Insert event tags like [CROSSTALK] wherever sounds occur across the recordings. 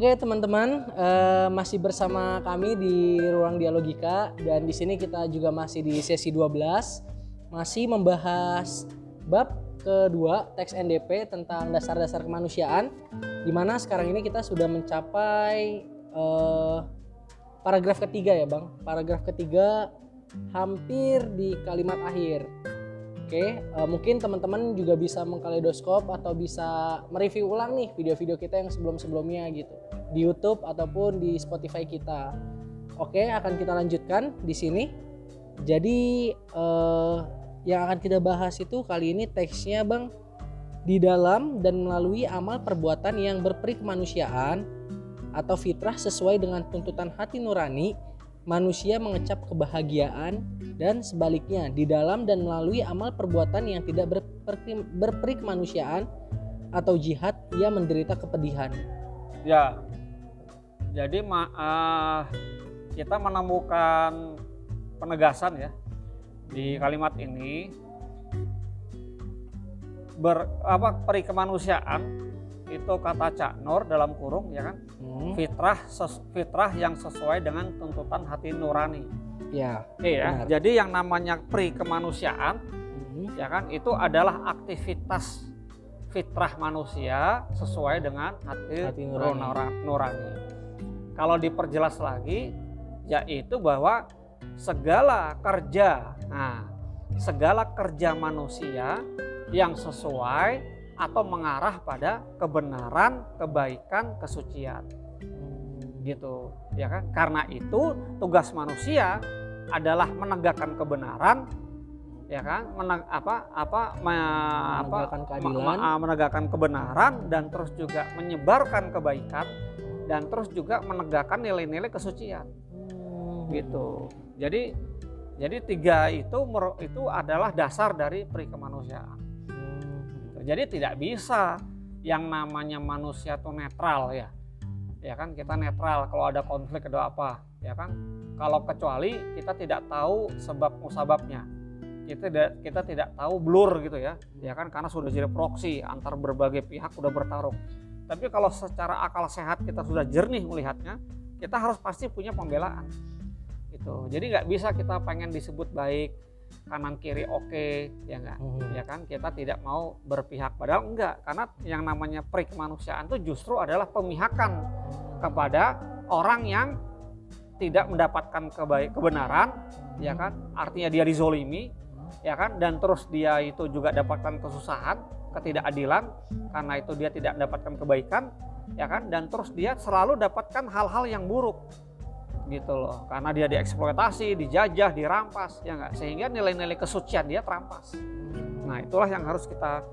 Oke teman-teman, eh, masih bersama kami di Ruang Dialogika dan di sini kita juga masih di sesi 12 masih membahas bab kedua teks NDP tentang dasar-dasar kemanusiaan di mana sekarang ini kita sudah mencapai eh, paragraf ketiga ya Bang. Paragraf ketiga hampir di kalimat akhir. Oke, eh, mungkin teman-teman juga bisa mengkaleidoskop atau bisa mereview ulang nih video-video kita yang sebelum-sebelumnya gitu di YouTube ataupun di Spotify kita. Oke, akan kita lanjutkan di sini. Jadi eh, yang akan kita bahas itu kali ini teksnya Bang di dalam dan melalui amal perbuatan yang berperi kemanusiaan atau fitrah sesuai dengan tuntutan hati nurani manusia mengecap kebahagiaan dan sebaliknya di dalam dan melalui amal perbuatan yang tidak berperi, berperi kemanusiaan atau jihad ia menderita kepedihan. Ya, jadi ma uh, kita menemukan penegasan ya di kalimat ini. Ber apa peri kemanusiaan itu kata Cak Nur dalam kurung ya kan hmm. fitrah ses, fitrah yang sesuai dengan tuntutan hati nurani ya iya jadi yang namanya pri kemanusiaan hmm. ya kan itu adalah aktivitas fitrah manusia sesuai dengan hati, hati nurani. nurani kalau diperjelas lagi yaitu bahwa segala kerja nah segala kerja manusia yang sesuai atau mengarah pada kebenaran, kebaikan, kesucian. Gitu, ya kan? Karena itu tugas manusia adalah menegakkan kebenaran, ya kan? Meneg, apa apa me, menegakkan keadilan, me, menegakkan kebenaran dan terus juga menyebarkan kebaikan dan terus juga menegakkan nilai-nilai kesucian. Hmm. Gitu. Jadi jadi tiga itu itu adalah dasar dari perikemanusiaan. Jadi tidak bisa yang namanya manusia itu netral ya. Ya kan kita netral kalau ada konflik ada apa, ya kan? Kalau kecuali kita tidak tahu sebab musababnya. Kita tidak kita tidak tahu blur gitu ya. Ya kan karena sudah jadi proksi antar berbagai pihak sudah bertarung. Tapi kalau secara akal sehat kita sudah jernih melihatnya, kita harus pasti punya pembelaan. Gitu. Jadi nggak bisa kita pengen disebut baik, kanan kiri oke okay, ya enggak hmm. ya kan? Kita tidak mau berpihak. Padahal enggak karena yang namanya peri kemanusiaan itu justru adalah pemihakan kepada orang yang tidak mendapatkan kebaik kebenaran ya kan? Artinya dia dizolimi ya kan? Dan terus dia itu juga dapatkan kesusahan ketidakadilan karena itu dia tidak mendapatkan kebaikan ya kan? Dan terus dia selalu dapatkan hal-hal yang buruk gitu loh. Karena dia dieksploitasi dijajah dirampas ya enggak sehingga nilai-nilai kesucian dia terampas. Nah itulah yang harus kita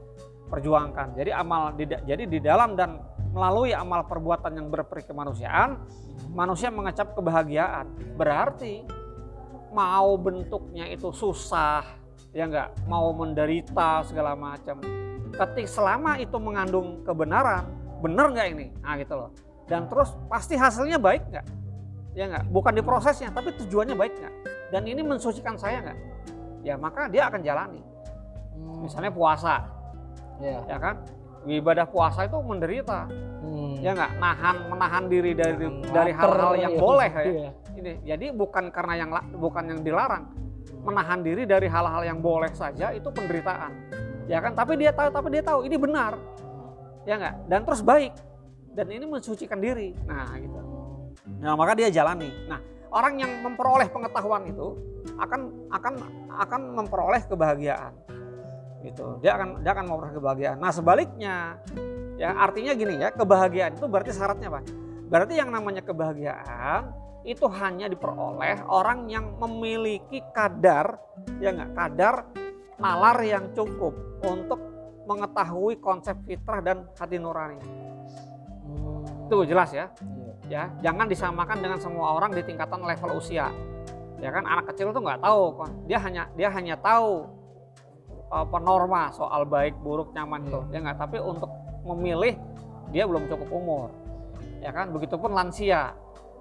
perjuangkan. Jadi amal jadi di dalam dan melalui amal perbuatan yang berperi kemanusiaan manusia mengecap kebahagiaan. Berarti mau bentuknya itu susah ya enggak mau menderita segala macam. Ketika selama itu mengandung kebenaran benar nggak ini? Nah gitu loh. Dan terus pasti hasilnya baik nggak ya nggak? Bukan di prosesnya tapi tujuannya baik nggak? Dan ini mensucikan saya nggak? Ya maka dia akan jalani. Hmm. misalnya puasa. Ya. ya kan? Ibadah puasa itu menderita. Hmm. ya nggak? Nahan menahan diri dari hmm, dari hal-hal yang ya. boleh ya. Iya. ini jadi bukan karena yang bukan yang dilarang. Menahan diri dari hal-hal yang boleh saja itu penderitaan. Ya kan? Tapi dia tahu tapi dia tahu ini benar. Ya nggak? Dan terus baik. Dan ini mensucikan diri. Nah gitu Nah, maka dia jalani. Nah, orang yang memperoleh pengetahuan itu akan akan akan memperoleh kebahagiaan. Gitu. Dia akan dia akan memperoleh kebahagiaan. Nah, sebaliknya ya artinya gini ya, kebahagiaan itu berarti syaratnya apa? Berarti yang namanya kebahagiaan itu hanya diperoleh orang yang memiliki kadar ya enggak kadar nalar yang cukup untuk mengetahui konsep fitrah dan hati nurani. Hmm. Itu jelas ya ya jangan disamakan dengan semua orang di tingkatan level usia. Ya kan anak kecil tuh nggak tahu dia hanya dia hanya tahu apa norma soal baik buruk nyaman itu ya nggak tapi untuk memilih dia belum cukup umur. Ya kan begitupun lansia.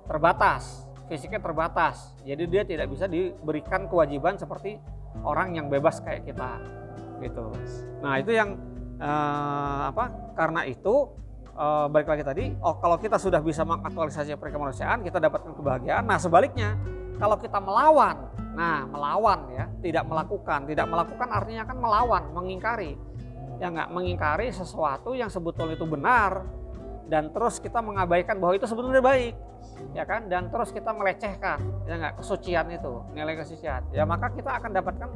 Terbatas fisiknya terbatas. Jadi dia tidak bisa diberikan kewajiban seperti orang yang bebas kayak kita gitu. Nah itu yang eh, apa karena itu uh, balik lagi tadi, oh kalau kita sudah bisa mengaktualisasi kemanusiaan, kita dapatkan kebahagiaan. Nah sebaliknya, kalau kita melawan, nah melawan ya, tidak melakukan, tidak melakukan artinya kan melawan, mengingkari, ya nggak? Mengingkari sesuatu yang sebetulnya itu benar, dan terus kita mengabaikan bahwa itu sebetulnya baik, ya kan, dan terus kita melecehkan, ya nggak? Kesucian itu, nilai kesucian, ya maka kita akan dapatkan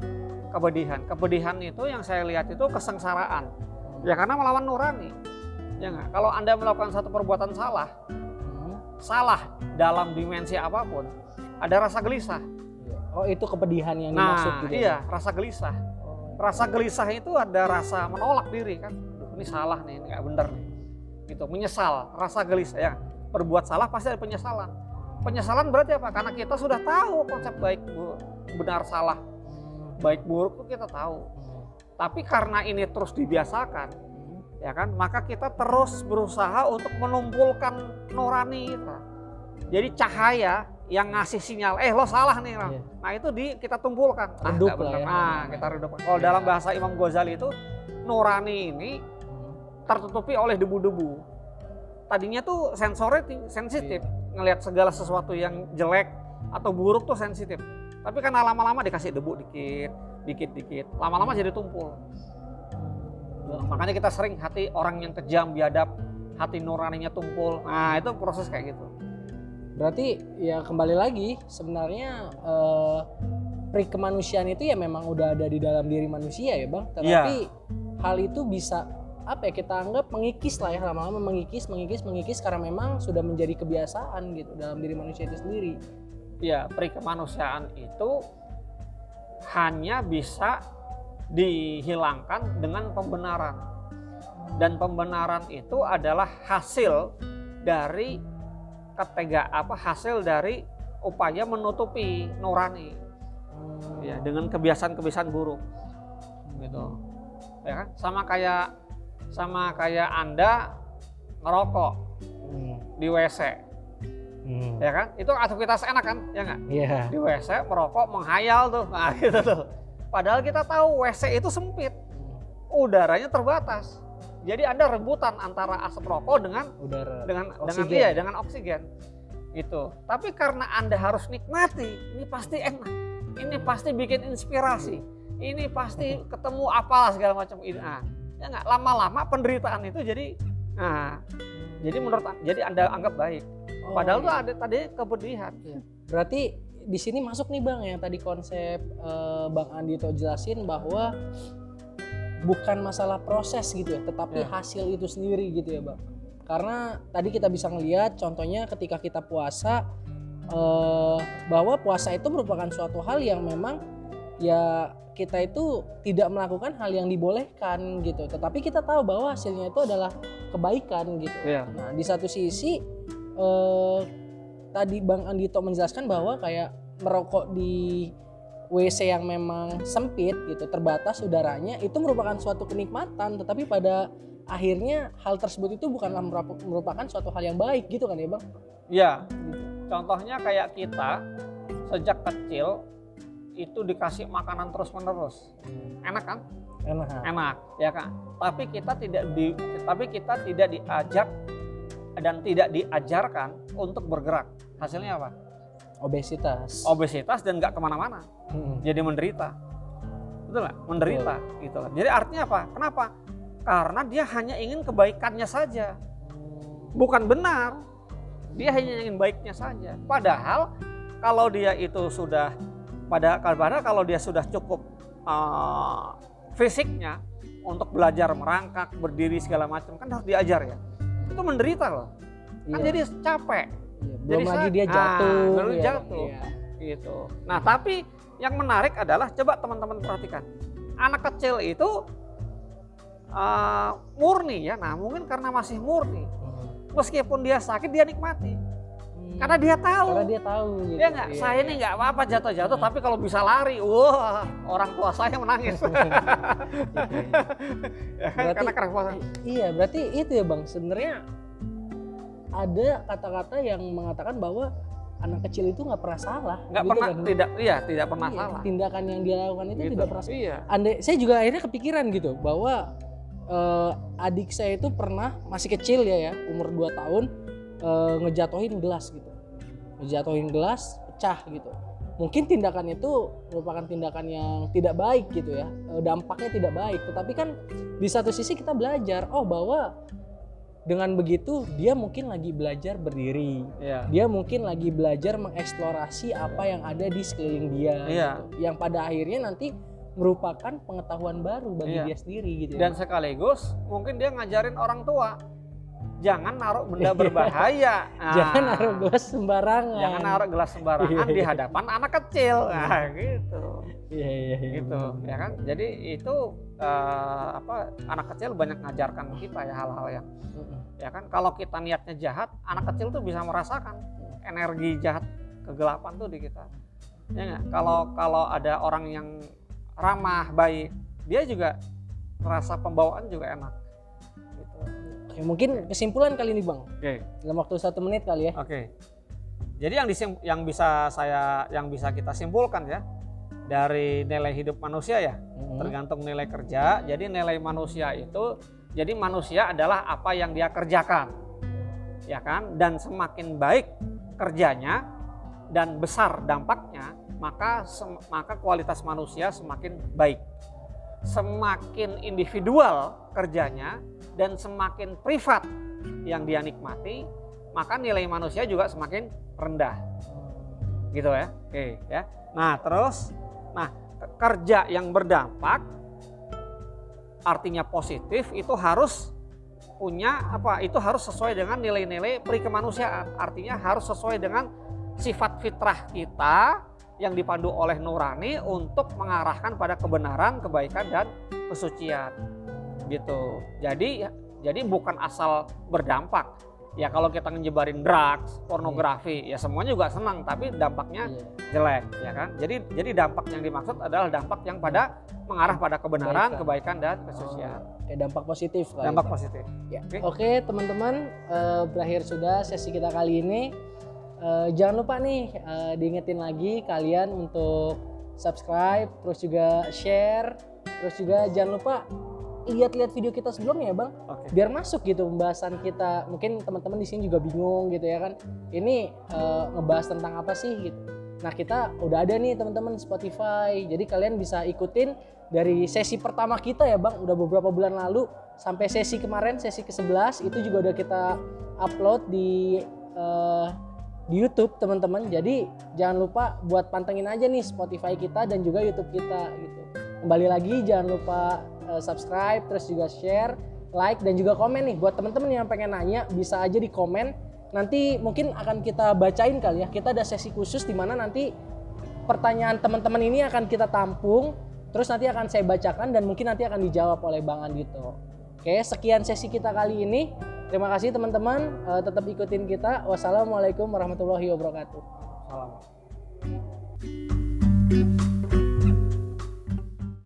kepedihan. Kepedihan itu yang saya lihat itu kesengsaraan, ya karena melawan nurani Ya enggak? Kalau Anda melakukan satu perbuatan salah, hmm. salah dalam dimensi apa pun, ada rasa gelisah. Iya. Oh, itu kepedihan yang nah, dimaksud gitu. Ya? Iya, rasa gelisah. Oh. Rasa gelisah itu ada rasa menolak diri kan. ini salah nih, ini enggak benar nih. Gitu, menyesal, rasa gelisah ya. Berbuat salah pasti ada penyesalan. Penyesalan berarti apa? Karena kita sudah tahu konsep baik benar salah. Baik buruk itu kita tahu. Hmm. Tapi karena ini terus dibiasakan, ya kan? Maka kita terus berusaha untuk menumpulkan nurani kita. Jadi cahaya yang ngasih sinyal eh lo salah nih yeah. nah itu di kita tumpulkan. Ah, redup lah ya. nah kita redupkan kalau yeah. dalam bahasa Imam Ghazali itu nurani ini tertutupi oleh debu-debu. Tadinya tuh sensornya sensitif. Yeah. ngelihat segala sesuatu yang jelek atau buruk tuh sensitif. Tapi karena lama-lama dikasih debu dikit dikit dikit. Lama-lama jadi tumpul Makanya kita sering hati orang yang kejam, biadab, hati nuraninya tumpul. Nah, itu proses kayak gitu. Berarti ya kembali lagi sebenarnya eh, pri kemanusiaan itu ya memang udah ada di dalam diri manusia ya, Bang. Tetapi ya. hal itu bisa apa ya kita anggap mengikis lah ya lama-lama mengikis mengikis mengikis karena memang sudah menjadi kebiasaan gitu dalam diri manusia itu sendiri. Ya, pri kemanusiaan itu hanya bisa dihilangkan dengan pembenaran. Dan pembenaran itu adalah hasil dari ketega apa hasil dari upaya menutupi nurani. Ya dengan kebiasaan-kebiasaan buruk. Gitu. Ya kan? Sama kayak sama kayak anda ngerokok hmm. di WC hmm. ya kan? Itu aktivitas enak kan? Ya nggak? Yeah. di WC merokok menghayal tuh. Nah [LAUGHS] gitu tuh Padahal kita tahu WC itu sempit, udaranya terbatas. Jadi Anda rebutan antara asap rokok dengan udara dengan oksigen. dengan iya dengan oksigen. Itu. Tapi karena Anda harus nikmati, ini pasti enak. Ini pasti bikin inspirasi. Ini pasti ketemu apalah segala macam ini. Nah, ya nggak lama-lama penderitaan itu jadi nah jadi menurut jadi Anda anggap baik. Oh, Padahal iya. tuh ada tadi kepedihan. Berarti di sini masuk nih bang yang tadi konsep uh, bang Andi itu jelasin bahwa bukan masalah proses gitu ya, tetapi ya. hasil itu sendiri gitu ya bang. Karena tadi kita bisa ngelihat contohnya ketika kita puasa uh, bahwa puasa itu merupakan suatu hal yang memang ya kita itu tidak melakukan hal yang dibolehkan gitu, tetapi kita tahu bahwa hasilnya itu adalah kebaikan gitu. Ya. Nah di satu sisi uh, tadi Bang Andito menjelaskan bahwa kayak merokok di WC yang memang sempit gitu, terbatas udaranya itu merupakan suatu kenikmatan, tetapi pada akhirnya hal tersebut itu bukanlah merupakan suatu hal yang baik gitu kan ya, Bang? Iya. Contohnya kayak kita sejak kecil itu dikasih makanan terus-menerus. Enak kan? Enak. Enak, ya kan? Tapi kita tidak di tapi kita tidak diajak dan tidak diajarkan untuk bergerak. Hasilnya apa? Obesitas. Obesitas dan nggak ke mana-mana. Hmm. Jadi menderita. Betul nggak? Menderita Betul. gitu Jadi artinya apa? Kenapa? Karena dia hanya ingin kebaikannya saja. Bukan benar. Dia hanya ingin baiknya saja. Padahal kalau dia itu sudah pada padahal kalau dia sudah cukup uh, fisiknya untuk belajar merangkak, berdiri segala macam kan harus diajar ya itu menderita loh. Kan iya. jadi capek. Iya, belum jadi lagi dia jatuh ah, baru iya, jatuh. iya. gitu. Nah tapi yang menarik adalah coba teman-teman perhatikan. Anak kecil itu uh, murni ya. Nah mungkin karena masih murni. Hmm. meskipun dia sakit dia nikmati karena dia tahu. Karena dia tahu gitu. Dia nggak, iya. saya ini nggak apa-apa jatuh-jatuh, tapi kalau bisa lari, wah orang tua saya menangis. [LAUGHS] ya, berarti, karena Iya, berarti itu ya bang. Sebenarnya ada kata-kata yang mengatakan bahwa anak kecil itu nggak pernah salah. Nggak gitu pernah, kan? tidak, iya, tidak pernah iya, salah. Tindakan yang dia lakukan itu gitu. tidak pernah salah. Iya. Andai, saya juga akhirnya kepikiran gitu bahwa uh, adik saya itu pernah masih kecil ya ya umur 2 tahun uh, ngejatohin gelas gitu ngejatohin gelas pecah gitu mungkin tindakan itu merupakan tindakan yang tidak baik gitu ya dampaknya tidak baik tetapi kan di satu sisi kita belajar oh bahwa dengan begitu dia mungkin lagi belajar berdiri yeah. dia mungkin lagi belajar mengeksplorasi apa yang ada di sekeliling dia yeah. gitu. yang pada akhirnya nanti merupakan pengetahuan baru bagi yeah. dia sendiri gitu ya. dan sekaligus mungkin dia ngajarin orang tua jangan naruh benda berbahaya. Nah, [LAUGHS] jangan naruh gelas sembarangan. Jangan naruh gelas sembarangan di hadapan anak kecil. Nah, gitu. Iya, iya, iya. Gitu, ya kan? Jadi itu uh, apa anak kecil banyak ngajarkan kita ya hal-hal yang ya kan kalau kita niatnya jahat, anak kecil tuh bisa merasakan energi jahat kegelapan tuh di kita. Ya gak? Kalau kalau ada orang yang ramah, baik, dia juga merasa pembawaan juga enak Ya, mungkin kesimpulan kali ini bang. Oke. Okay. Dalam waktu satu menit kali ya. Oke. Okay. Jadi yang disim yang bisa saya yang bisa kita simpulkan ya dari nilai hidup manusia ya hmm. tergantung nilai kerja. Jadi nilai manusia itu jadi manusia adalah apa yang dia kerjakan, ya kan? Dan semakin baik kerjanya dan besar dampaknya, maka maka kualitas manusia semakin baik. Semakin individual kerjanya, dan semakin privat yang dia nikmati, maka nilai manusia juga semakin rendah. Gitu ya. Oke, ya. Nah, terus nah, kerja yang berdampak artinya positif itu harus punya apa? Itu harus sesuai dengan nilai-nilai perikemanusiaan. Artinya harus sesuai dengan sifat fitrah kita yang dipandu oleh nurani untuk mengarahkan pada kebenaran, kebaikan dan kesucian gitu. Jadi jadi bukan asal berdampak. Ya kalau kita ngejebarin drugs, pornografi, yeah. ya semuanya juga senang, tapi dampaknya yeah. jelek, ya kan? Jadi jadi dampak yang dimaksud adalah dampak yang pada mengarah pada kebenaran, kebaikan, kebaikan dan kesucian. Oh, kayak dampak positif. Dampak ya, positif. Ya. Oke, okay. okay, teman-teman, uh, berakhir sudah sesi kita kali ini. Uh, jangan lupa nih uh, diingetin lagi kalian untuk subscribe, terus juga share, terus juga jangan lupa lihat-lihat video kita sebelumnya ya bang. Okay. biar masuk gitu pembahasan kita. Mungkin teman-teman di sini juga bingung gitu ya kan. Ini uh, ngebahas tentang apa sih gitu. Nah kita udah ada nih teman-teman Spotify. Jadi kalian bisa ikutin dari sesi pertama kita ya bang. Udah beberapa bulan lalu sampai sesi kemarin sesi ke-11 itu juga udah kita upload di uh, di YouTube teman-teman. Jadi jangan lupa buat pantengin aja nih Spotify kita dan juga YouTube kita gitu. Kembali lagi jangan lupa uh, subscribe, terus juga share, like dan juga komen nih buat teman-teman yang pengen nanya bisa aja di komen. Nanti mungkin akan kita bacain kali ya. Kita ada sesi khusus di mana nanti pertanyaan teman-teman ini akan kita tampung, terus nanti akan saya bacakan dan mungkin nanti akan dijawab oleh Bang Andito. Oke, sekian sesi kita kali ini. Terima kasih teman-teman, uh, tetap ikutin kita. Wassalamualaikum warahmatullahi wabarakatuh. Salam.